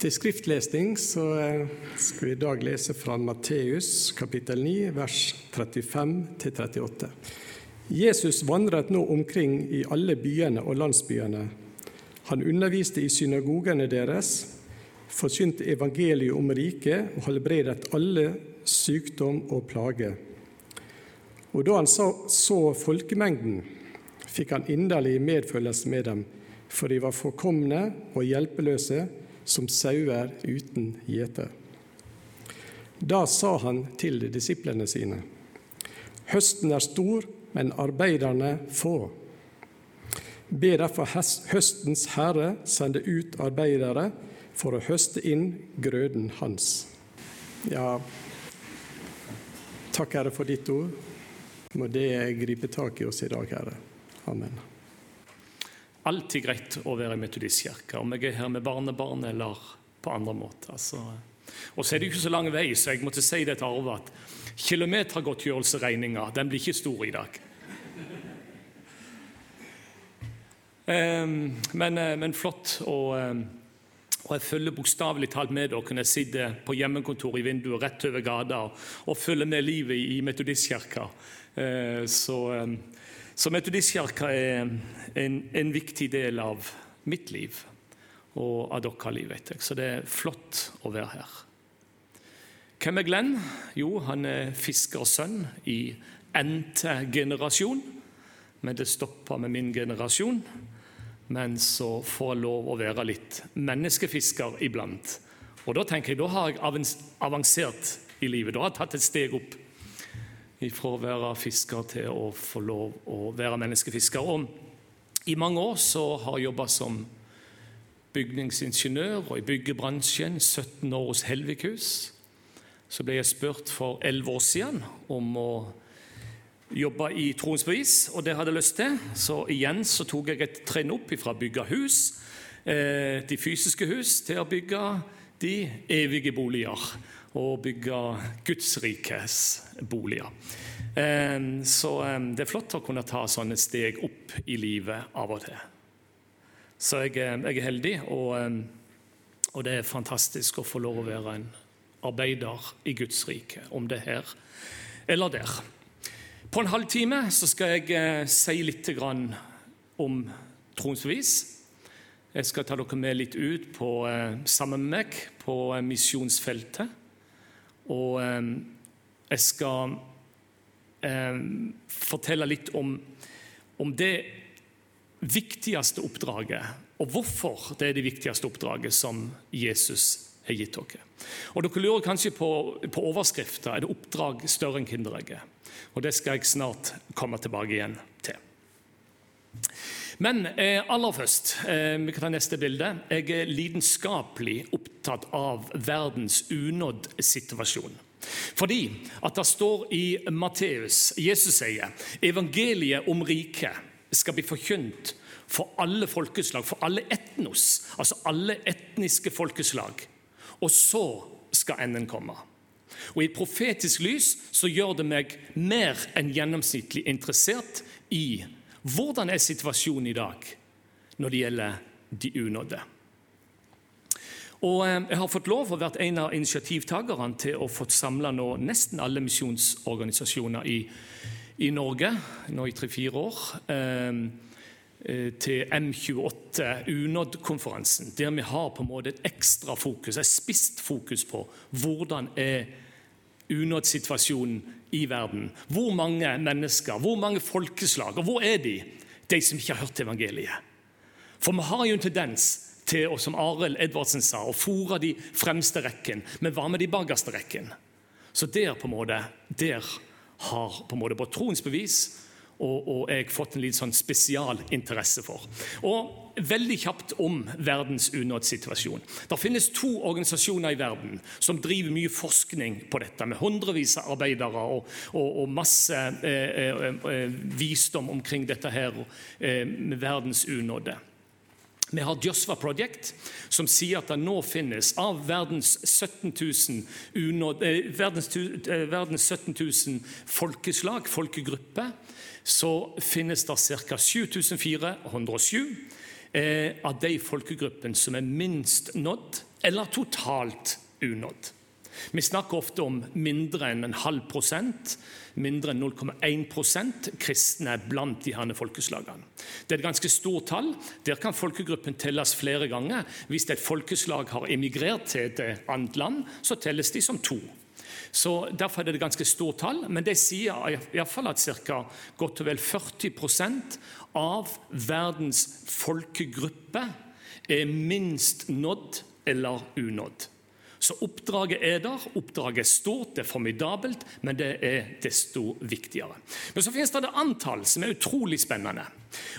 Til skriftlesning så eh, skal vi i dag lese fra Matteus kapittel 9, vers 35-38. Jesus vandret nå omkring i alle byene og landsbyene. Han underviste i synagogene deres, forkynte evangeliet om riket og helbredet alle sykdom og plage. Og da han så, så folkemengden, fikk han inderlig medfølelse med dem for de var forkomne og hjelpeløse som sauer uten gjeter. Da sa han til disiplene sine.: Høsten er stor, men arbeiderne få. Be derfor høstens herre sende ut arbeidere for å høste inn grøden hans. Ja, takk, Herre, for ditt ord. Må det gripe tak i oss i dag, Herre. Amen alltid greit å være i metodistkirka, om jeg er her med barnebarn eller på andre måter. Så. Og så er det ikke så lang vei, så jeg måtte si det til Arve at kilometergodtgjørelsesregninga blir ikke stor i dag. Um, men, eh, men flott. Og, eh, og jeg følger bokstavelig talt med dere når jeg sitter på hjemmekontor i vinduet rett over gata og, og følger med livet i, i metodistkirka. Uh, så så Metodistkirka er en, en, viktig del av mitt liv og av deres liv. vet jeg. Så det er flott å være her. Hvem er Glenn? Jo, han er fiskersønn i n-te generasjon. Men det stoppa med min generasjon. Men så får jeg lov å være litt menneskefisker iblant. Og da tenker jeg, da har jeg avansert i livet. Da har jeg tatt et steg opp fra å være fisker til å få lov å være menneskefisker. Og I mange år så har jeg jobba som bygningsingeniør og i byggebransjen. 17 år hos Helvikhus. Så ble jeg spurt for 11 år siden om å jobbe i Troens Bevis, og det hadde jeg lyst til. Så igjen så tok jeg et trinn opp fra å bygge hus, eh, de fysiske hus, til å bygge de evige boliger og bygge Guds rikes boliger. Så det er flott å kunne ta sånne steg opp i livet av og til. Så jeg, jeg er heldig, og, og, det er fantastisk å få lov å være en arbeider i Guds rike, om det er her eller der. På en halvtime så skal jeg eh, si litt om troens bevis. Jeg skal ta dere med litt ut på, eh, sammen med meg på eh, misjonsfeltet. Og eh, jeg skal eh, fortelle litt om, om, det viktigste oppdraget, og hvorfor det er det viktigste oppdraget som Jesus har gitt dere. Og Dere lurer kanskje på, på overskrifta. Er det oppdrag større enn Kinderegget? Og Det skal jeg snart komme tilbake igjen til. Men eh, aller først, eh, vi kan ta neste bilde. Jeg er lidenskapelig opptatt av verdens unådd-situasjon. Fordi at det står i Matteus, Jesus sier, evangeliet om riket skal bli forkynt for alle folkeslag, for alle etnos, altså alle etniske folkeslag. Og så skal enden komme. Og I et profetisk lys så gjør det meg mer enn gjennomsnittlig interessert i hvordan er situasjonen i dag når det gjelder de unådde? Og eh, Jeg har fått lov å være en av initiativtakerne til å få samla nesten alle misjonsorganisasjoner i, i, Norge nå i tre-fire år. Eh, eh til M28 Unådd-konferansen, der vi har på en måte et ekstra fokus, et spisst fokus på hvordan er unådd-situasjonen i verden. Hvor mange mennesker, hvor mange folkeslag, og hvor er de? De som ikke har hørt evangeliet. For vi har jo en tendens til, og som Arild Edvardsen sa, å fòre de fremste rekken. Men hva med de bakerste rekken? Så der på en måte, der har på en måte både troens bevis og, og jeg fått en litt sånn spesialinteresse for. Og Veldig kjapt om verdens unådssituasjon. Det finnes to organisasjoner i verden som driver mye forskning på dette, med hundrevis av arbeidere og, og, og masse eh, eh, eh, visdom omkring dette her eh, med verdens unådde. Vi har Josva Project, som sier at det nå finnes av verdens 17 000, unåd, eh, verdens, eh, verdens 17 000 folkeslag, folkegrupper, så finnes det ca. 7407 eh, av de folkegruppene som er minst nådd, eller totalt unådd. Vi snakker ofte om mindre enn en halv prosent, mindre enn 0,1% kristne blant de herne folkeslagene. Det er et ganske stort tall. Der kan folkegruppen telles flere ganger. Hvis et folkeslag har emigrert til et annet land, så telles de som to. Så Derfor er det et ganske stort tall, men det sier iallfall at ca. godt og vel 40% av verdens folkegruppe er minst nådd eller unådd. Så oppdraget er der. Oppdraget er stort, det er formidabelt, men det er desto viktigere. Men så finnes det et antall som er utrolig spennende.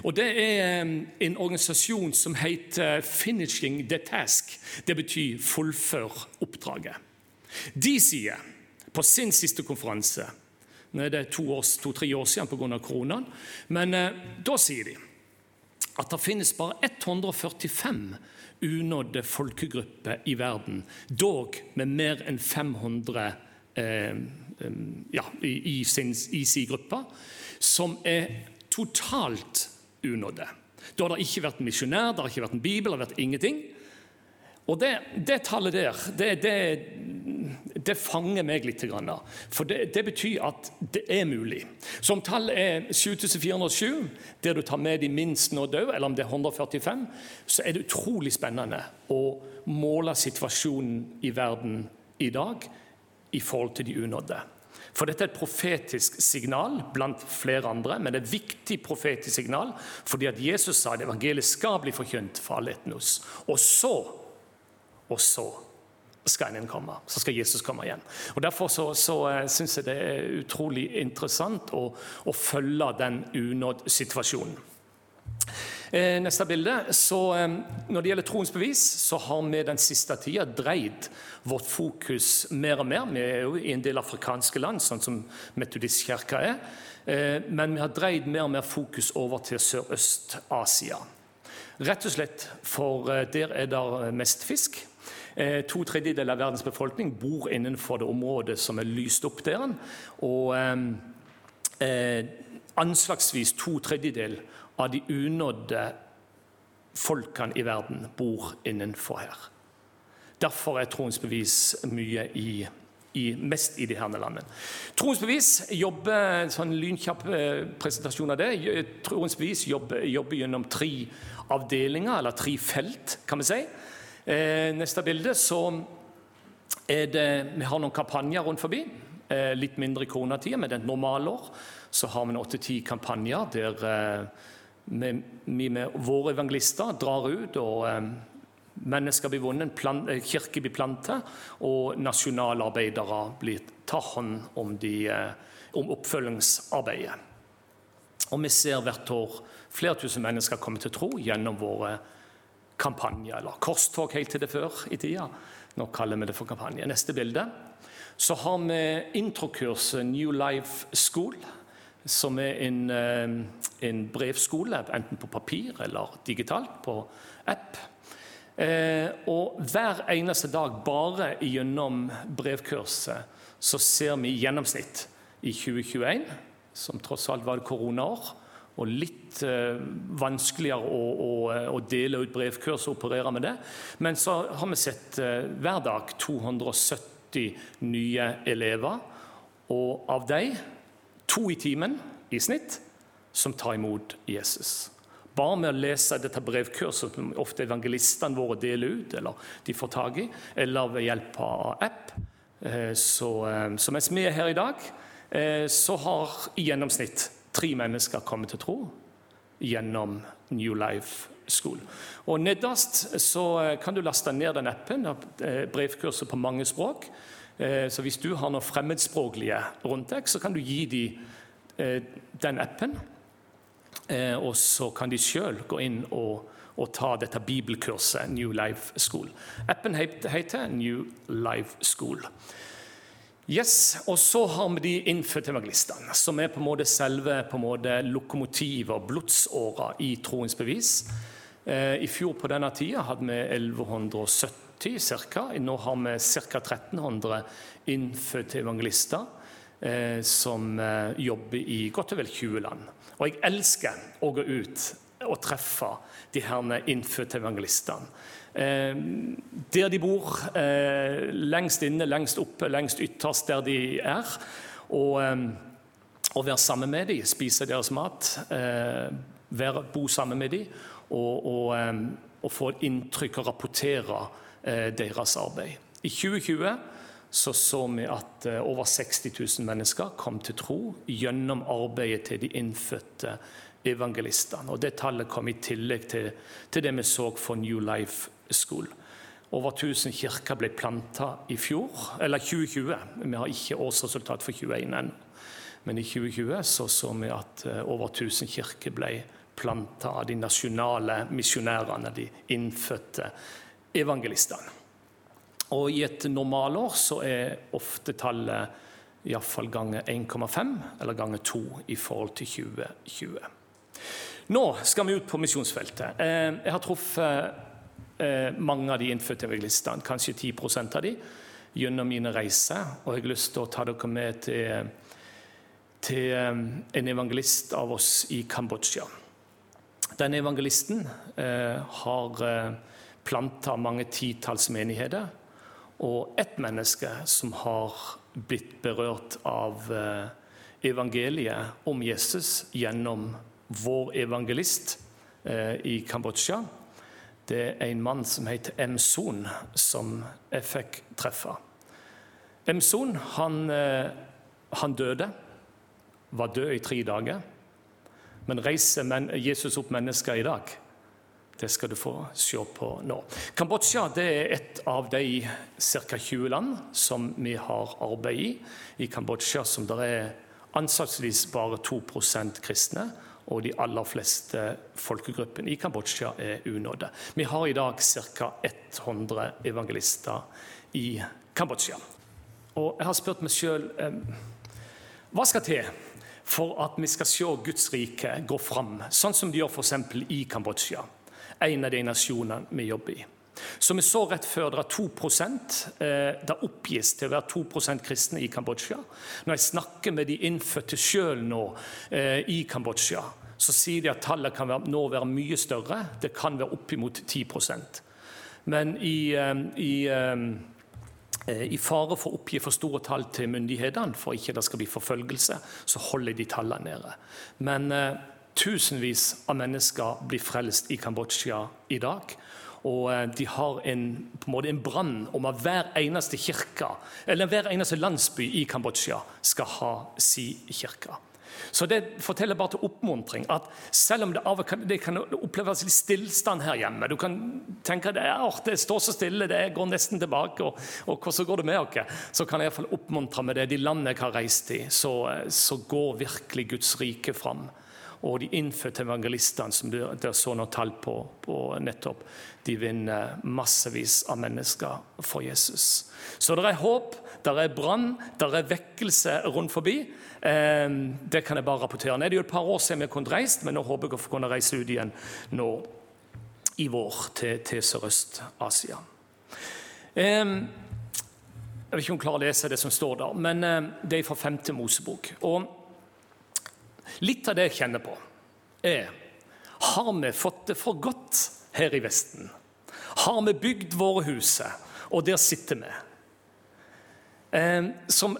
Og Det er eh, en organisasjon som heter Finishing the Task. Det betyr 'fullfør oppdraget'. De sier på sin siste konferanse Nå er det to-tre år, to, år siden pga. koronaen. Men eh, da sier de at det finnes bare 145 unådde folkegrupper i verden, dog med mer enn 500 eh, ja, i, sin, sin gruppe, som er totalt unådde. Da har det ikke vært en misjonær, det har ikke vært en bibel, det har vært ingenting. Og det, det tallet der, det, det, det fanger meg litt. For det, det, betyr at det er mulig. Så om tallet er 7407, der du tar med de minst nå døde, eller om det er 145, så er det utrolig spennende å måle situasjonen i verden i dag i forhold til de unådde. For dette er et profetisk signal blant flere andre, men det er et viktig profetisk signal fordi at Jesus sa at evangeliet skal bli forkynt for alle etnos. Og så, og så skal en komme. Så skal Jesus komme igjen. Og Derfor så, så uh, syns jeg det er utrolig interessant å, å følge den unådd-situasjonen. Eh, neste bilde. Så, eh, når det gjelder troens bevis, så har vi den siste tida dreid vårt fokus mer og mer. Vi er jo i en del afrikanske land, sånn som Metodistkirka er. Eh, men vi har dreid mer og mer fokus over til Sørøst-Asia. Rett og slett for eh, der er det mest fisk. Eh, to tredjedeler av verdens befolkning bor innenfor det området som er lyst opp der. Og eh, eh anslagsvis to tredjedeler av de unådde folkene i verden bor innenfor her. Derfor er troens bevis mye i, i, mest i de her landene. Troens bevis jobber sånn lynkjapp presentasjon av det. Troens bevis jobber, jobber gjennom tre avdelinger, eller tre felt, kan vi si. Eh, neste bilde så er det Vi har noen kampanjer rundt forbi. Eh, litt mindre i koronatida, men det er et normalår. Så har vi åtte-ti kampanjer der eh, vi med våre evangelister drar ut, og eh, mennesker blir vunnet, eh, kirker blir plantet, og nasjonalarbeidere blir tar hånd om, de, eh, om oppfølgingsarbeidet. Og vi ser hvert år flere tusen mennesker komme til tro gjennom våre kampanjer, eller korstog helt til det før i tida. Nå kaller vi det for kampanje. Neste bilde. Så har vi introkurset New Life School, som er en, eh, en brevskole, enten på papir eller digitalt, på app. Eh, og hver eneste dag, bare gjennom brevkurset, så ser vi i gjennomsnitt i 2021, som tross alt var et koronaår, og litt eh, vanskeligere å, å, å, dele ut brevkurs og operere med det. Men så har vi sett eh, hver dag 270 nye elever, og av dem to i timen i snitt som tar imot Jesus. Bare med å lese dette brevkurset som ofte evangelistene våre deler ut, eller de får tak i, eller ved hjelp av app. Eh, så, eh, så mens vi er her i dag, eh, så har i gjennomsnitt tre mennesker kommet til tro gjennom New Life School. Og Nederst så kan du laste ned den appen. Brevkurset på mange språk. Så hvis du har noe fremmedspråklige rundt deg, så kan du gi dem den appen. Og så kan de sjøl gå inn og, og, ta dette bibelkurset New Life School. Appen heter New Life School. Yes, Og så har vi de innfødte evangelistene, som er på en måte selve på en måte lokomotivet og blodsåra i troens bevis. Eh, I fjor på denne tida hadde vi 1170 ca. Nå har vi ca. 1300 innfødte evangelister eh, som eh, jobber i godt og vel 20 land. Og jeg elsker å gå ut og treffe de her innfødte evangelistene. Eh, der de bor, eh, lengst inne, lengst oppe, lengst ytterst der de er. Og, eh, og være sammen med dem, spise deres mat, være, bo sammen med dem og, og, og få inntrykk og rapportere deres arbeid. I 2020 så, så vi at over 60 000 mennesker kom til tro gjennom arbeidet til de innfødte evangelistene. Og Det tallet kom i tillegg til, til det vi så for New Life School. Over 1000 kirker ble planta i fjor, eller 2020. Vi har ikke årsresultat for 2021 ennå. Men i 2020 så, så vi at eh, over 1000 kirker ble planta av de nasjonale misjonærene, de innfødte evangelistene. Og I et normalår så er ofte tallet iallfall ganger 1,5 eller ganger 2 i forhold til 2020. Nå skal vi ut på misjonsfeltet. Eh, jeg har truffet Eh, mange av de innfødte evangelistene, kanskje 10% av de, gjennom mine reiser. Og jeg har lyst til å ta dere med til, til eh, en evangelist av oss i Kambodsja. Denne evangelisten har planta mange titalls menigheter. Og ett menneske som har blitt berørt av eh, evangeliet om Jesus gjennom vår evangelist eh, i Kambodsja, det er en mann som heter Emson, som jeg fikk treffe. Emson han, eh, han døde, var død i tre dager. Men reiser Jesus opp mennesker i dag? Det skal du få se på nå. Kambodsja er et av de ca. 20 land som vi har arbeid i. I Kambodsja som det er ansatsvis bare 2% kristne og de aller fleste folkegruppene i Kambodsja er unådde. Vi har i dag ca. 100 evangelister i Kambodsja. Og jeg har spurt meg sjøl hva skal til for at vi skal se Guds rike gå fram, sånn som de gjør f.eks. i Kambodsja, en av de nasjonene vi jobber i. Som vi så rett før, det er 2 eh, Det oppgis til å være 2% kristne i Kambodsja. Når jeg snakker med de innfødte sjøl nå eh, i Kambodsja, så sier de at tallet kan nå være mye større. Det kan være oppimot 10% Men i, eh, i, i fare for å oppgi for store tall til myndighetene, for ikke det skal bli forfølgelse, så holder de tallene nede. Men tusenvis av mennesker blir frelst i Kambodsja i dag. Og eh, de har en, på en, måte en brann om at hver eneste kirke, eller hver eneste landsby i Kambodsja skal ha si kirke. Så Det forteller bare til oppmuntring at selv om det av det kan oppleves litt stillstand her hjemme Du kan tenke at det, det står så stille, det går nesten tilbake, og, og hvordan går det med dere? Så kan jeg i hvert fall oppmuntre med det. De landene jeg har reist i, så, så går virkelig Guds rike fram og de innfødte evangelistene som dere så noen tall på, på, nettopp, de vinner massevis av mennesker for Jesus. Så det er håp, det er brann, det er vekkelse rundt forbi. Eh, det kan jeg bare rapportere. Det er jo et par år siden vi kunne reist, men nå håper jeg å kunne reise ut igjen nå i vår til, til Sørøst-Asia. Eh, jeg vet ikke om jeg klarer å lese det som står der, men eh, det er fra 5. Mosebok. Og Litt av det jeg kjenner på, er har vi fått det for godt her i Vesten? Har vi bygd våre hus, og der sitter vi? Eh, som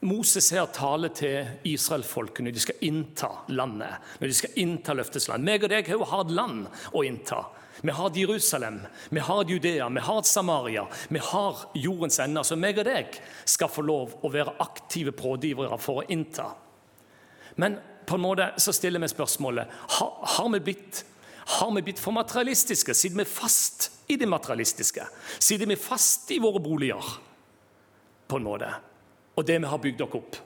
Moses her taler til Israelfolket når de skal innta landet. Når de skal innta løftesland. Meg og deg har et land å innta. Vi har Jerusalem, vi har Judea, vi har Samaria, vi har jordens ende. Så meg og deg skal få lov å være aktive pådrivere for å innta. Men på en måte så stiller vi spørsmålet har, har, vi blitt, har vi blitt for materialistiske. Sitter vi fast i det materialistiske? Sitter vi fast i våre boliger, på en måte, og det vi har bygd dere opp?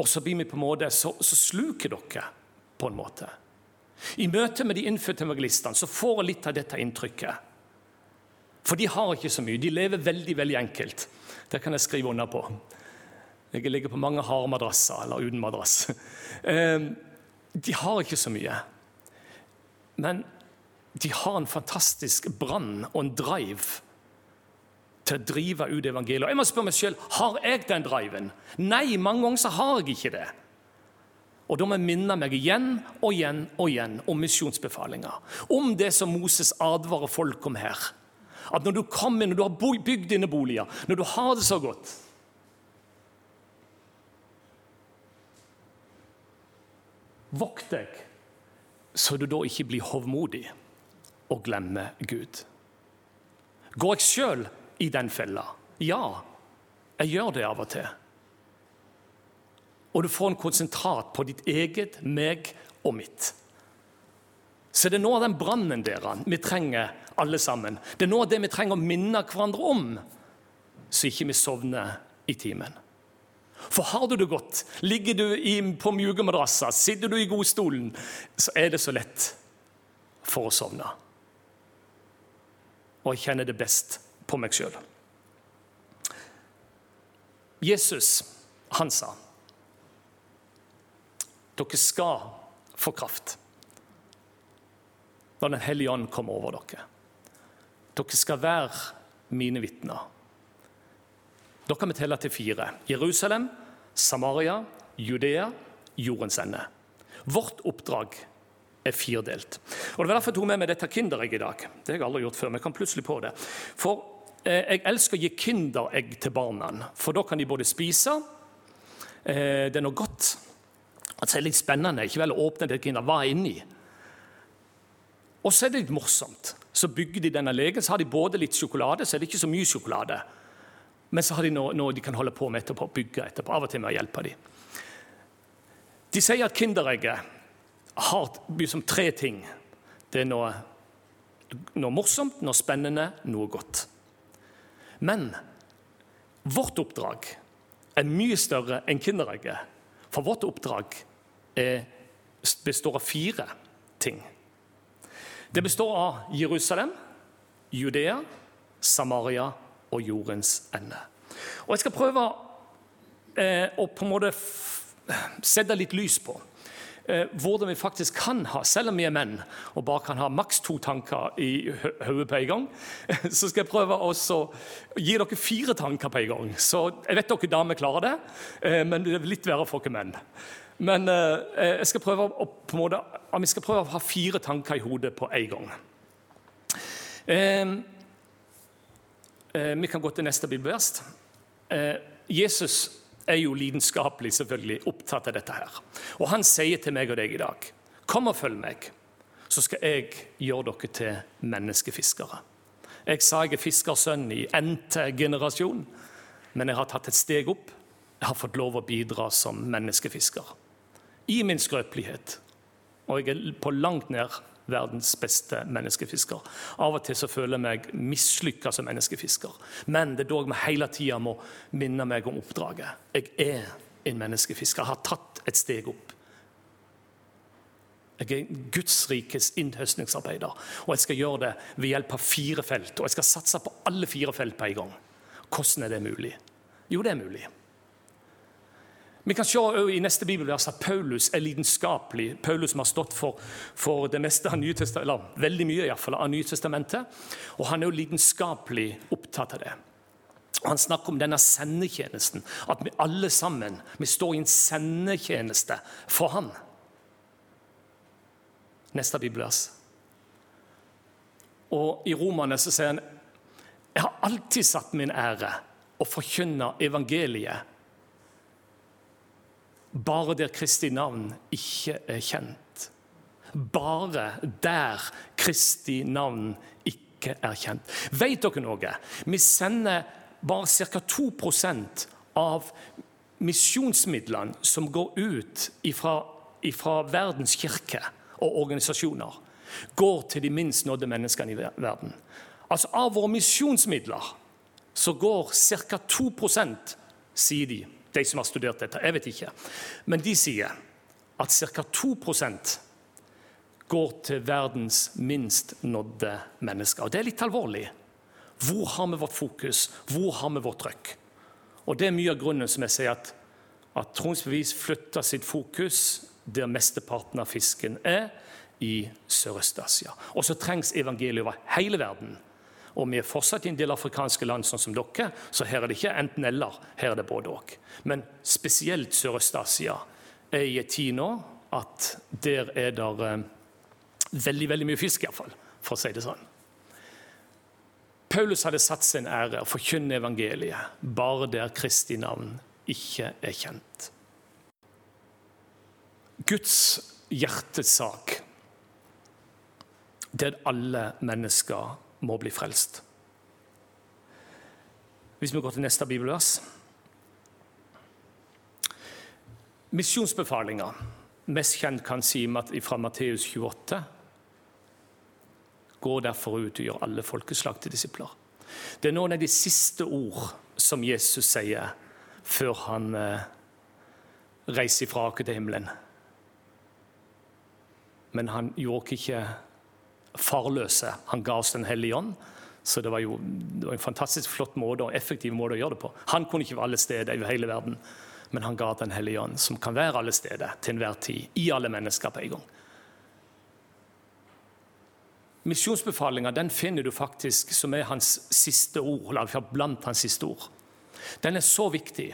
Og så blir vi på en måte, så, så sluker dere på en måte. I møte med de innfødte evangelistene så får jeg litt av dette inntrykket. For de har ikke så mye. De lever veldig veldig enkelt. Det kan jeg skrive under på. Jeg ligger på mange harde madrasser, eller uten madrass. Ehm, de har ikke så mye. Men de har en fantastisk brann og en drive til å drive ut evangeliet. Jeg må spørre meg selv, Har jeg den driven? Nei, mange ganger så har jeg ikke det. Og da må jeg minne meg igjen og igjen og igjen om misjonsbefalinger. Om det som Moses advarer folk om her. At når du kommer, når du har bygd dine boliger, når du har det så godt Vokt deg, så du da ikke blir hovmodig og glemmer Gud. Går jeg sjøl i den fella? Ja, jeg gjør det av og til. Og du får en konsentrat på ditt eget, meg og mitt. Så det er noe av den brannen dere vi trenger alle sammen. Det er noe av det vi trenger å minne hverandre om, så ikke vi sovner i timen. For har du det godt, ligger du i, på mjuke madrasser, sitter du i godstolen, så er det så lett for å sovne. Og jeg kjenner det best på meg sjøl. Jesus, han sa dere skal få kraft når Den hellige ånd kommer over dere. Dere skal være mine vitner. Da kan vi telle til fire. Jerusalem, Samaria, Judea, jordens ende. Vårt oppdrag er firdelt. Og Det var derfor jeg tok med meg dette Kinderegget i dag. Det har jeg aldri gjort før, men jeg kom plutselig på det. For eh, jeg elsker å gi Kinderegg til barna, for da kan de både spise eh, Det er noe godt. Altså, det er litt spennende ikke vel å åpne det Kinder. Hva er inni? Og så er det litt morsomt. Så bygger de denne legen, så har de både litt sjokolade, så er det ikke så mye sjokolade. Men så har de noe, noe de kan holde på med etterpå, bygge etterpå. Av og til med å hjelpe dem. De sier at Kinderegget har liksom tre ting. Det er noe, noe morsomt, noe spennende, noe godt. Men vårt oppdrag er mye større enn Kinderegget. For vårt oppdrag er, består av fire ting. Det består av Jerusalem, Judea, Samaria og jordens ende. Og Jeg skal prøve eh, å på en måte sette litt lys på eh, hvordan vi faktisk kan ha, selv om vi er menn og bare kan ha maks to tanker i hodet på en gang, så skal jeg prøve å gi dere fire tanker på en gang. Så Jeg vet dere damer klarer det, eh, men det er litt verre for dere menn. Men eh, jeg skal prøve å, på en måte, vi skal prøve å ha fire tanker i hodet på en gang. Eh, vi kan gå til neste bibelvers. Eh, Jesus er jo lidenskapelig selvfølgelig opptatt av dette. her. Og Han sier til meg og deg i dag Kom og følg meg, så skal jeg gjøre dere til menneskefiskere. Jeg sa jeg er fiskersønn i n-te generasjon, men jeg har tatt et steg opp. Jeg har fått lov å bidra som menneskefisker i min skrøpelighet. Og jeg er på langt nær verdens beste menneskefisker. Av og til så føler jeg meg mislykka som menneskefisker. Men det er da jeg hele tida må minne meg om oppdraget. Jeg er en menneskefisker. Jeg har tatt et steg opp. Jeg er Guds rikes innhøstningsarbeider, og jeg skal gjøre det ved hjelp av fire felt. Og jeg skal satse på alle fire felt på en gang. Hvordan er det mulig? Jo, det er mulig. Vi kan se i neste bibelvers at Paulus er lidenskapelig. Paulus som har stått for, for det meste av Nye eller veldig mye i fall, av Nytestamentet. Og han er jo lidenskapelig opptatt av det. Han snakker om denne sendetjenesten. At vi alle sammen vi står i en sendetjeneste for han. Neste bibelvers. Og I Romane så sier han jeg har alltid satt min ære å forkynne evangeliet bare der Kristi navn ikke er kjent. Bare der Kristi navn ikke er kjent. Vet dere noe? Vi sender bare ca. 2% av misjonsmidlene som går ut fra verdens kirke og organisasjoner, går til de minst nådde menneskene i verden. Altså Av våre misjonsmidler så går ca. 2% sier de, de som har studert dette. Jeg vet ikke. Men de sier at ca. 2% går til verdens minst nådde mennesker. Og Det er litt alvorlig. Hvor har vi vårt fokus? Hvor har vi vårt trøkk? Og Det er mye av grunnen som jeg sier at, at Troms Bevis flytter sitt fokus der mesteparten av fisken er, i Sørøst-Asia. Og så trengs evangeliet over hele verden. Og vi er fortsatt i en del afrikanske land sånn som dere, så her er det ikke enten-eller, her er det både òg. Men spesielt Sørøst-Asia er i en tid nå at der er det eh, veldig veldig mye fisk, iallfall, for å si det sånn. Paulus hadde satt sin ære å forkynne evangeliet bare der Kristi navn ikke er kjent. Guds hjertesak, det er at alle mennesker må bli frelst. Hvis vi går til neste bibelvers Misjonsbefalinga, mest kjent kan si fra Matteus 28, går derfor ut og gjør alle folkeslag til disipler. Det er noen av de siste ord som Jesus sier før han eh, reiser fra oss til himmelen. Men han gjorde ikke farløse. Han ga oss Den hellige ånd. Så det var jo det var en fantastisk flott måte og effektiv måte å gjøre det på. Han kunne ikke være alle steder i hele verden, men han ga Den hellige ånd, som kan være alle steder til enhver tid, i alle mennesker på en gang. Misjonsbefalinga finner du faktisk som er hans siste ord, eller blant hans siste ord. Den er så viktig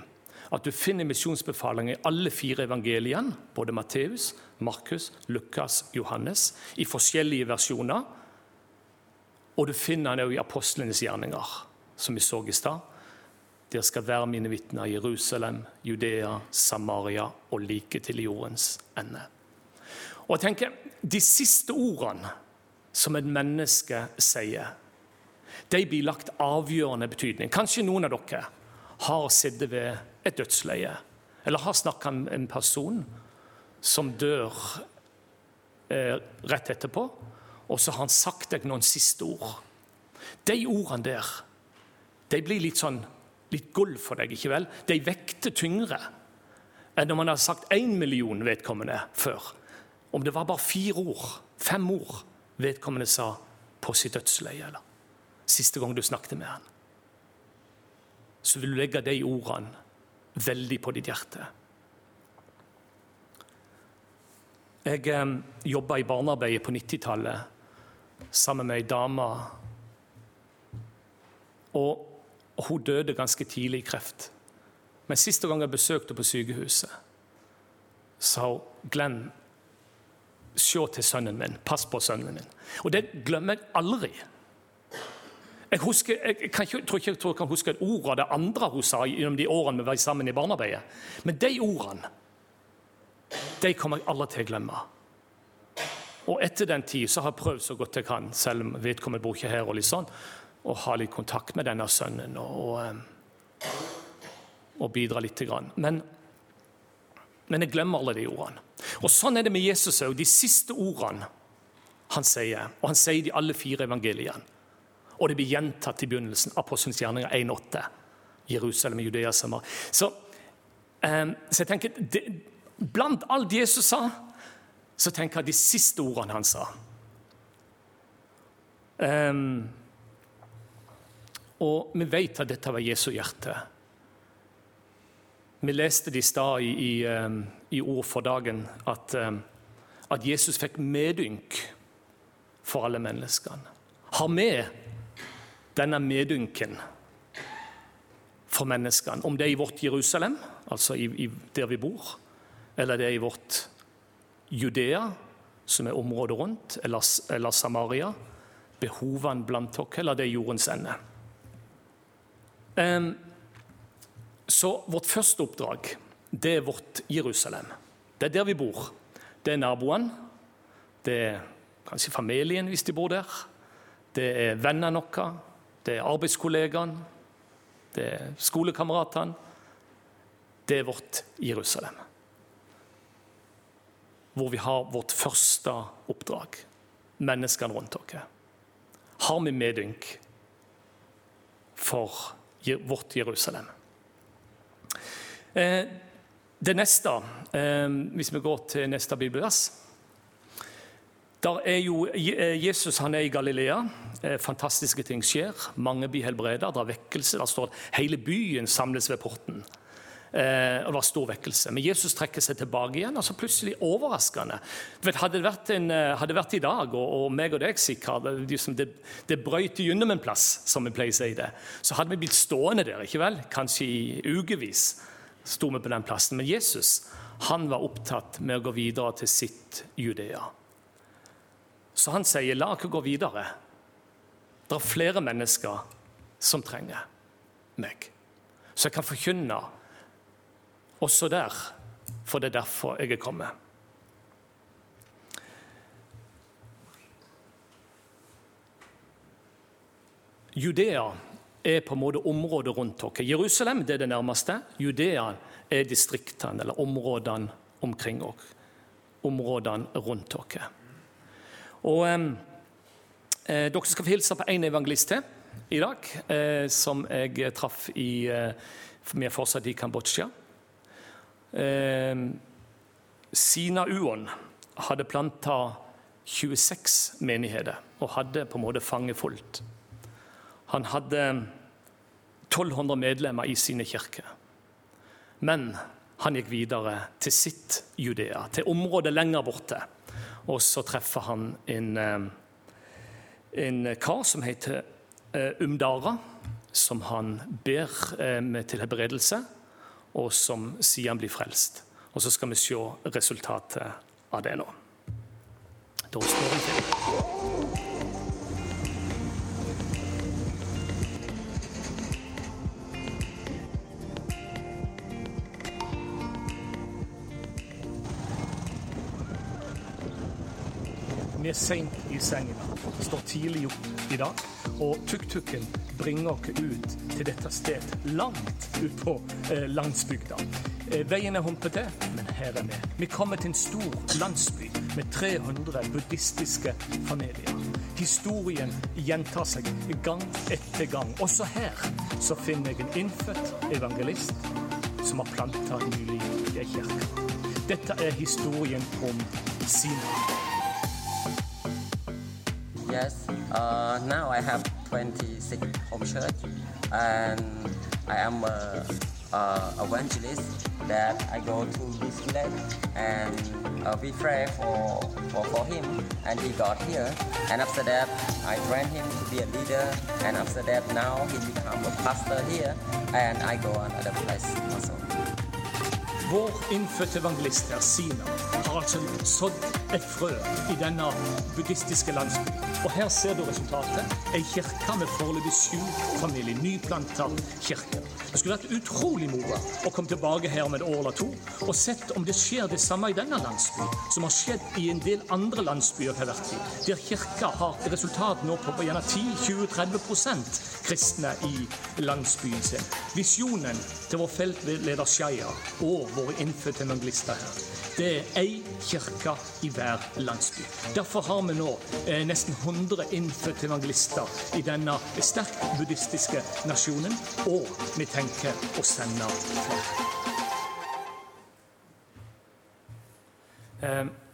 at du finner misjonsbefalinger i alle fire evangeliene, både Matteus, Markus, Lukas, Johannes, i forskjellige versjoner. Og du finner den også i apostlenes gjerninger, som vi så i stad. Dere skal være mine vitner i Jerusalem, Judea, Samaria og like til jordens ende. Og jeg tenker, De siste ordene som et menneske sier, de blir lagt avgjørende betydning. Kanskje noen av dere har sittet ved et dødsleie, eller har snakka med en person som dør eh, rett etterpå, og så har han sagt deg noen siste ord. De ordene der de blir litt sånn litt gulv for deg, ikke vel? De vekter tyngre enn når man har sagt én million vedkommende før. Om det var bare fire ord, fem ord, vedkommende sa på sitt dødsleie, eller siste gang du snakket med han, så vil du legge de ordene veldig på ditt hjerte. Jeg eh, jobba i barnearbeidet på 90-tallet sammen med ei dame. Og, hun døde ganske tidlig i kreft. Men siste gang jeg besøkte henne på sykehuset, sa hun Glenn, se til sønnen min. Pass på sønnen min. Og det glemmer jeg aldri. Jeg, husker, jeg, ikke, tror ikke jeg kan huske et ord av det andre hun sa gjennom de årene vi var sammen i barnearbeidet. Men de ordene de kommer jeg aldri til å glemme. Og etter den tid så har jeg prøvd så godt jeg kan, selv om vedkommende bor ikke her, og litt sånn, å ha litt kontakt med denne sønnen og, og, eh, bidra lite grann. Men, men jeg glemmer alle de ordene. Og Sånn er det med Jesus òg. De siste ordene han sier, og han sier de alle fire evangeliene. Og det blir gjentatt i begynnelsen. Apostelens gjerninger 1,8. Jerusalem, Judea, Samar. Så, eh, så jeg tenker, det, Blant alt Jesus sa, så tenker jeg de siste ordene han sa. Um, og vi vet at dette var Jesu hjerte. Vi leste det i stad i, i, um, i, Ord for dagen at, um, at Jesus fikk medynk for alle menneskene. Har vi denne medynken for menneskene. Om det er i vårt Jerusalem, altså i, i der vi bor, eller det er i vårt Judea, som er området rundt, eller, eller Samaria, behovene blant dere, eller det er jordens ende. Um, så vårt første oppdrag, det er vårt Jerusalem. Det er der vi bor. Det er naboene. Det er kanskje familien hvis de bor der. Det er vennene våre det er arbeidskollegaen, det er skolekameratene. Det er vårt Jerusalem. Hvor vi har vårt første oppdrag. Menneskene rundt oss. Har vi medynk for vårt Jerusalem? Eh, det neste, eh, hvis vi går til neste bibelvers der er jo, eh, Jesus han er i Galilea. Eh, fantastiske ting skjer. Mange blir helbredet. Det er vekkelse. Der står hele byen samles ved porten. Eh, og det var stor vekkelse. Men Jesus trekker seg tilbake igjen. altså Plutselig overraskende. Hadde, det vært en, hadde det vært i dag, og, og meg og deg sikkert, liksom, det, det brøyt gjennom en plass, som vi pleier å si det, så hadde vi blitt stående der, ikke vel? kanskje i ukevis. vi på den plassen. Men Jesus han var opptatt med å gå videre til sitt Judea. Så han sier, 'La ikke gå videre'. Det er flere mennesker som trenger meg. Så jeg kan forkynne også der, for det er derfor jeg er kommet. Judea er på en måte området rundt dere. Jerusalem det er det nærmeste. Judea er distriktene eller områdene omkring oss. Områdene rundt dere. Og eh, Dere skal få hilse på én evangelist til i dag, eh, som jeg traff i eh, er fortsatt i Kambodsja. Eh, Sina Uon hadde planta 26 menigheter og hadde på en måte fanget fullt. Han hadde 1200 medlemmer i sine kirker. Men han gikk videre til sitt Judea, til området lenger borte. Og så treffer han en, eh, en kar som heter eh, Umdara, som han ber eh, til helbredelse, og som sier han blir frelst. Og så skal vi se resultatet av det nå. Da står han til. Vi er seint i sengen, står tidlig opp i dag, og tuk-tuken bringer oss ut til dette stedet, langt ut på eh, landsbygda. Eh, veien er humpete, men her er vi. Vi kommer til en stor landsby med 300 buddhistiske familier. Historien gjentar seg gang etter gang. Også her så finner jeg en innfødt evangelist som har planta ny liv i ei kirke. Dette er historien om Sina. Yes. Uh, now I have 26 home church, and I am a, a evangelist that I go to this village and uh, we pray for, for for him, and he got here. And after that, I train him to be a leader, and after that, now he become a pastor here, and I go another place also. Vår innfødte evangelist her, Sina, har altså sådd et frø i denne buddhistiske landsbyen. Og her ser du resultatet. Ei kirke med foreløpig sju familier. Nyplanta kirke. Det skulle vært utrolig moro å komme tilbake her om et år eller to og sett om det skjer det samme i denne landsbyen som har skjedd i en del andre landsbyer jeg hvert tid, der kirka har resultat nå på gjerne 10-20-30 kristne i landsbyen sin. Visjonen til vår feltleder Skeia og våre innfødte evangelister her, det er ei kirke i hver landsby. Derfor har vi nå eh, nesten 100 innfødte evangelister i denne sterkt buddhistiske nasjonen, og vi tenker å sende sender for.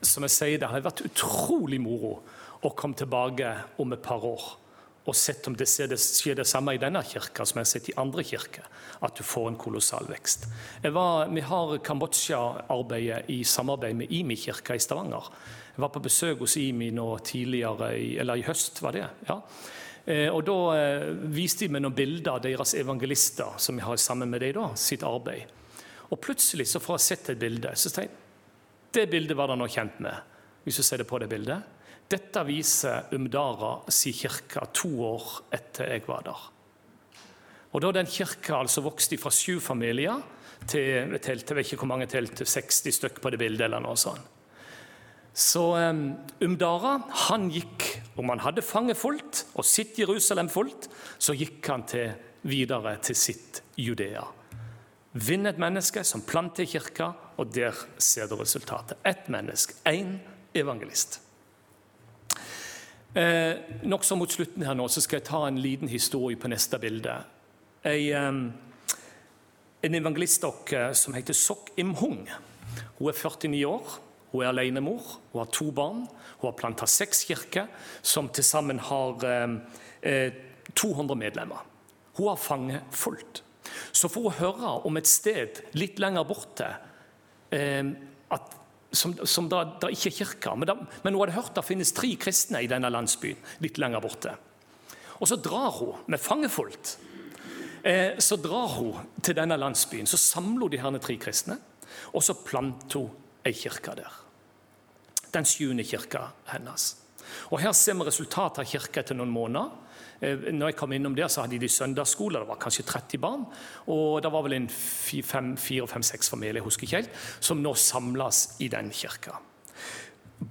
som jeg sier, Det har vært utrolig moro å komme tilbake om et par år og sett om det skjer det samme i denne kirka som jeg har sett i andre kirker. At du får en kolossal vekst. Var, vi har Kambodsja-arbeidet i samarbeid med IMI kirka i Stavanger. Jeg var på besøk hos IMI nå tidligere, eller i høst, var det. ja. Eh, og Da eh, viste de meg noen bilder av deres evangelister som jeg har sammen med dem, da, sitt arbeid. Og Plutselig så får jeg sett et bilde. Så tenker jeg det bildet var det nå kjent med. hvis du ser det på det bildet. Dette viser Umdara si kirke to år etter jeg var der. Og Da den kirka altså vokste fra sju familier til telt, jeg vet ikke hvor mange til 60 stykk på det bildet. eller noe sånt. Så um, Umdara han gikk, om han hadde fanget fullt og sitt Jerusalem fullt, så gikk han til, videre til sitt Judea. Vinn et menneske som planter kirka, og der ser du resultatet. Ett menneske, én evangelist. Eh, Nokså mot slutten her nå, så skal jeg ta en liten historie på neste bilde. Ei, eh, en evangelist som heter Sok Im-hung. Hun er 49 år. Hun er alenemor. Hun har to barn. Hun har planta seks kirker, som til sammen har eh, 200 medlemmer. Hun har fanget fullt. Så får hun høre om et sted litt lenger borte eh, at som, som da, da, ikke er kirke. Men, da, men, hun hadde hørt det finnes tre kristne i denne landsbyen litt lenger borte. Og så drar hun med fangefullt eh, så drar hun til denne landsbyen. Så samler hun de her tre kristne, og så planter hun ei kirke der. Den sjuende kirka hennes. Og Her ser vi resultatet av kirka etter noen måneder. Eh, når jeg kom innom der, så hadde de søndagsskole. Det var kanskje 30 barn. Og det var vel en fire-fem-seks familier jeg husker ikke helt, som nå samles i den kirka.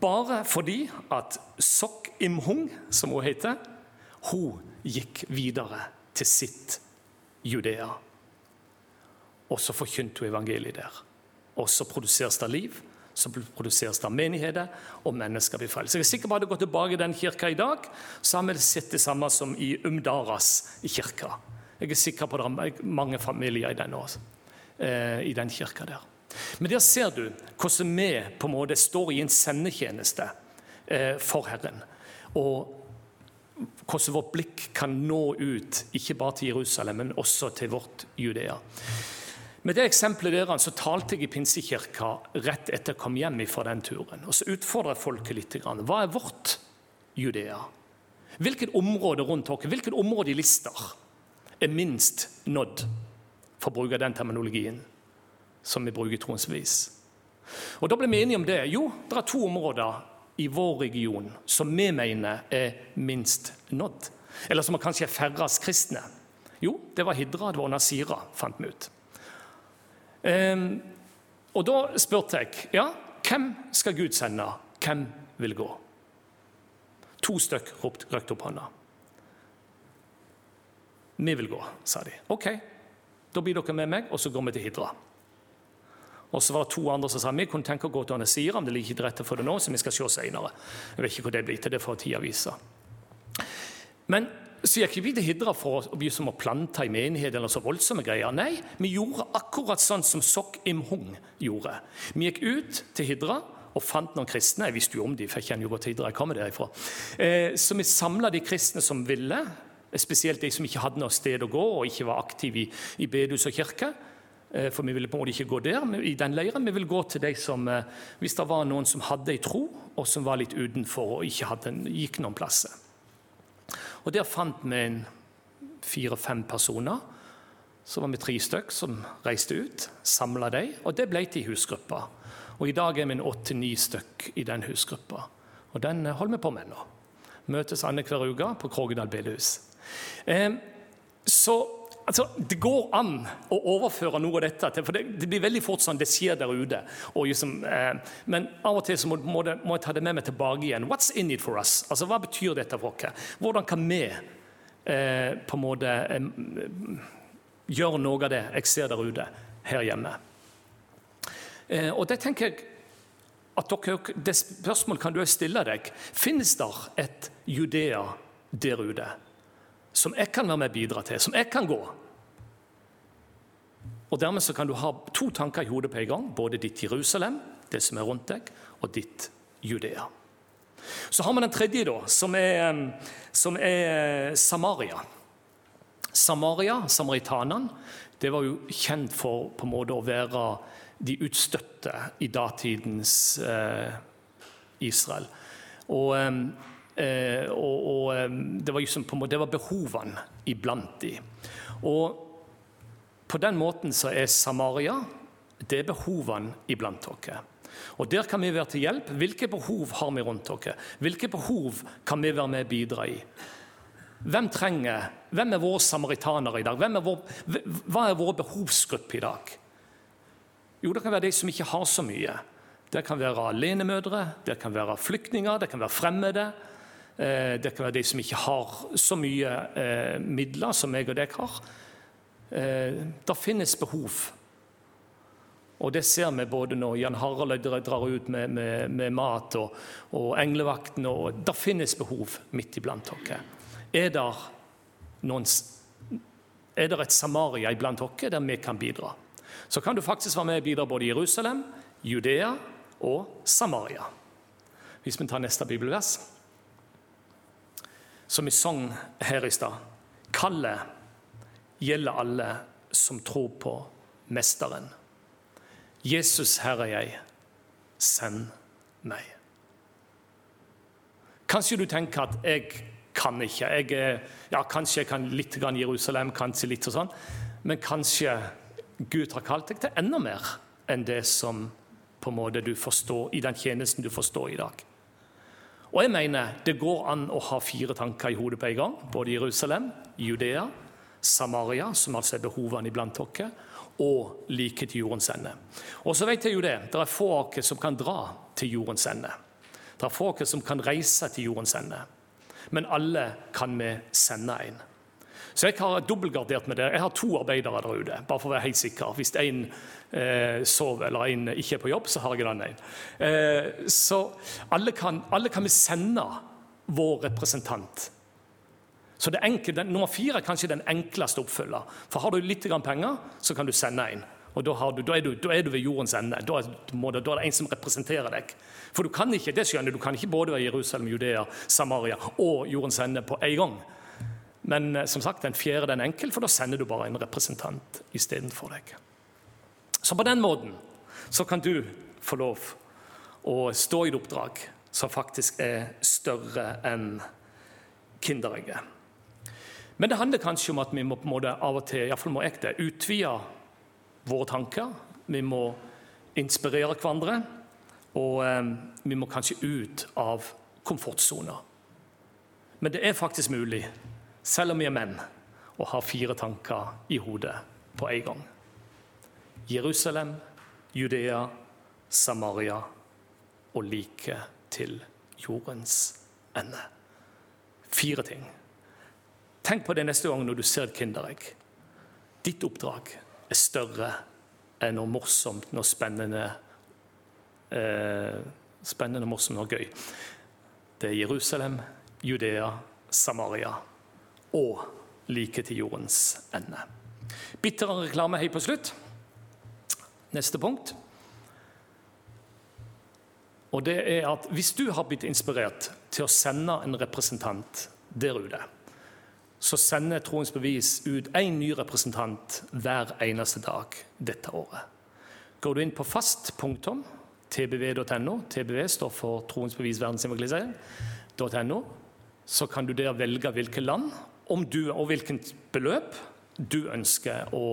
Bare fordi at Sok Im-hung, som hun heter, hun gikk videre til sitt Judea. Og så forkynte hun evangeliet der. Og så produseres det liv, så produseres det menigheter, og mennesker blir frelst. Jeg er sikker på at hadde gått tilbake i den kirka i dag, så har vi sett det samme som i Umdaras kirka. Jeg er sikker på at det er mange familier i den, også, eh, i den kirka der. Men der ser du hvordan vi på en måte står i en sendetjeneste eh, for Herren. Og hvordan vårt blikk kan nå ut, ikke bare til Jerusalem, men også til vårt Judea. Med det eksempelet der, så talte jeg i Pinsekirka rett etter jeg kom hjem fra den turen. Og Så utfordret jeg folket litt. Hva er vårt Judea? Hvilket område rundt dere, hvilket område i Lister er minst nådd, for å bruke den terminologien som vi bruker troens vis? Og Da ble vi enige om det. Jo, det er to områder i vår region som vi mener er minst nådd. Eller som kanskje er færrest kristne. Jo, det var Hidra, det var Nasira, fant vi ut. Um, og da spurte jeg ja, hvem skal Gud sende, hvem vil gå? To stykk røkte opp hånda. Vi vil gå, sa de. Ok, da blir dere med meg, og så går vi til Hidra. Og så var det to andre som sa vi kunne tenke å gå til Anesira, men det ligger ikke til rette for det nå, så vi skal se senere. Jeg vet ikke hvor det blir til, det får tida vise. Men så gikk vi til Hidra for å begynne å plante i menighet eller så voldsomme greier. Nei, vi gjorde akkurat sånn som Sok Im-hung gjorde. Vi gikk ut til Hidra og fant noen kristne. Jeg visste jo om de, for jeg kjenner jo godt Hidra. jeg kommer derifra. Eh, så vi samla de kristne som ville, spesielt de som ikke hadde noe sted å gå og ikke var aktive i, bedehus og kirke. Eh, for vi ville på en måte ikke gå der, i den leiren. Vi ville gå til de som, eh, hvis det var noen som hadde ei tro, og som var litt utenfor og ikke hadde, gikk noen plasser. Og Der fant vi fire-fem personer. Så var vi tre stykk som reiste ut, samla dem, og det ble til husgruppa. Og I dag er vi åtte-ni stykk i den husgruppa. Og den holder vi på med nå. Møtes annenhver uke på Krogedal bedehus. Eh, altså, Det går an å overføre noe av dette til For det, det blir veldig fort sånn det skjer der ute. Liksom, eh, men av og til så må, må, det, må, jeg ta det med meg tilbake igjen. What's in it for us? Altså, Hva betyr dette for oss? Hvordan kan vi eh, på en måte eh, gjøre noe av det jeg ser der ute, her hjemme? Eh, og det tenker jeg at dere, Det spørsmålet kan du stille deg. Finnes det et Judea der ute? Som jeg kan være med og bidra til, som jeg kan gå. Og Dermed så kan du ha to tanker i hodet på en gang. Både ditt Jerusalem, det som er rundt deg, og ditt Judea. Så har vi den tredje, da, som er, som er Samaria. Samaria, samaritanene, det var jo kjent for på en måte å være de utstøtte i datidens eh, Israel. Og eh, og, og eh, det, var liksom, det var behovene iblant de. Og på den måten så er Samaria det er behovene iblant dere. Og Der kan vi være til hjelp. Hvilke behov har vi rundt dere? Hvilke behov kan vi være med og bidra i? Hvem trenger, hvem er våre samaritanere i dag? Er vår, hva er våre behovsgruppe i dag? Jo, det kan være de som ikke har så mye. Det kan være alenemødre, det kan være flyktninger, det kan være fremmede. Eh, det kan være de som ikke har så mye eh, midler som jeg og deg har. Eh, det finnes behov. Og Det ser vi både når Jan Harald drar ut med, med, med mat og, og englevakten. og Det finnes behov midt iblant dere. Er det, noen, er det et Samaria iblant dere der vi kan bidra? Så kan du faktisk være med og bidra både i Jerusalem, Judea og Samaria. Hvis vi tar neste bibelvers som vi sang her i stad. Kallet gjelder alle som tror på Mesteren. Jesus, her er jeg. Send meg. Kanskje du tenker at jeg kan ikke. Jeg, ja, kanskje jeg kan litt grann Jerusalem, kanskje litt og sånn. Men kanskje Gud har kalt deg til enda mer enn det som på en måte du forstår i den tjenesten du forstår i dag. Og jeg mener det går an å ha fire tanker i hodet på en gang. Både Jerusalem, Judea, Samaria, som altså er behovene iblant dere, og like til jordens ende. Og så vet jeg jo det, det er få av oss som kan dra til jordens ende. Det er få av oss som kan reise til jordens ende. Men alle kan vi sende en. Så jeg har dobbeltgardert med det. Jeg har to arbeidere der ute. bare for å være helt sikker. Hvis en eh, sover eller en ikke er på jobb, så har jeg den ene. Eh, så alle kan, alle kan vi sende vår representant. Så det enkle, den, Nummer fire er kanskje den enkleste oppfølger. For Har du litt penger, så kan du sende en. Og Da, du, da, er, du, da er, du, ved jordens ende. Da må det, da er det en som representerer deg. For du kan ikke det skjønner du kan ikke både være Jerusalem, Judea, Samaria og jordens ende på en gang. Men eh, som sagt, den fjerde den enkel, for da sender du bare en representant istedenfor deg. Så på den måten så kan du få lov å stå i et oppdrag som faktisk er større enn Kinderegget. Men det handler kanskje om at vi må på en måte av og til må jeg det, utvide våre tanker. Vi må inspirere hverandre. Og eh, vi må kanskje ut av komfortsona. Men det er faktisk mulig, selv om vi er menn, og har fire tanker i hodet på en gang. Jerusalem, Judea, Samaria og like til jordens ende. Fire ting. Tenk på det neste gang når du ser et kinderegg. Ditt oppdrag er større enn noe morsomt, noe spennende, eh, spennende, morsomt og gøy. Det er Jerusalem, Judea, Samaria og like til jordens ende. Bitter reklame helt på slutt. Neste punkt. Og det er at Hvis du har blitt inspirert til å sende en representant der ute, så sender Troens Bevis ut én ny representant hver eneste dag dette året. Går du inn på fast.tbv.no, TBV står for Troens Bevis verdensevangelisering.no, så kan du der velge hvilket land om du, og hvilket beløp du ønsker å,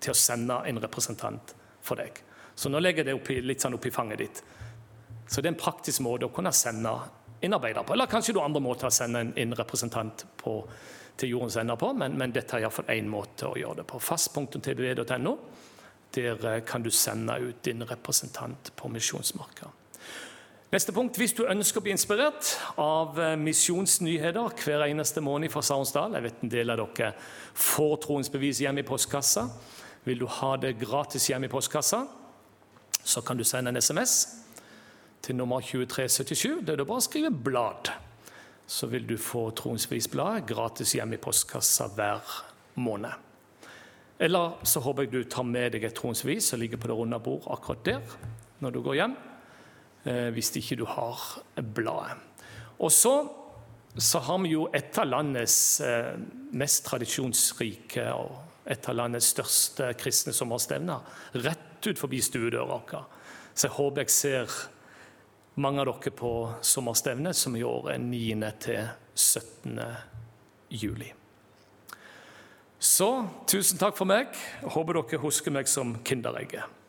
til å sende en representant for deg. Så nå legger jeg det oppi, litt sånn oppi fanget ditt. Så det er en praktisk måte å kunne sende en arbeider på. Eller kanskje du andre måter å sende en, en representant på, til jordens ender på, men, men dette er iallfall én måte å gjøre det på. Fast.tbv.no. Der eh, kan du sende ut din representant på misjonsmarka. Neste punkt. Hvis du ønsker å bli inspirert av eh, misjonsnyheter hver eneste måned fra Sarensdal Jeg vet en del av dere får troens bevis hjem i postkassa. Vil du ha det gratis hjem i postkassa, så kan du sende en SMS til nummer 2377. Det er da bare å skrive 'blad'. Så vil du få Troens Bevis-bladet gratis hjem i postkassa hver måned. Eller så håper jeg du tar med deg et Troens Bevis som ligger på det runde bord akkurat der når du går hjem, hvis ikke du har bladet. Og så, så har vi jo et av landets eh, mest tradisjonsrike og et av landets største kristne sommerstevner rett ut forbi stuedøra vår. Så jeg håper jeg ser mange av dere på sommerstevnet, som i år er 9. til 17. juli. Så tusen takk for meg. Jeg håper dere husker meg som Kinderegget.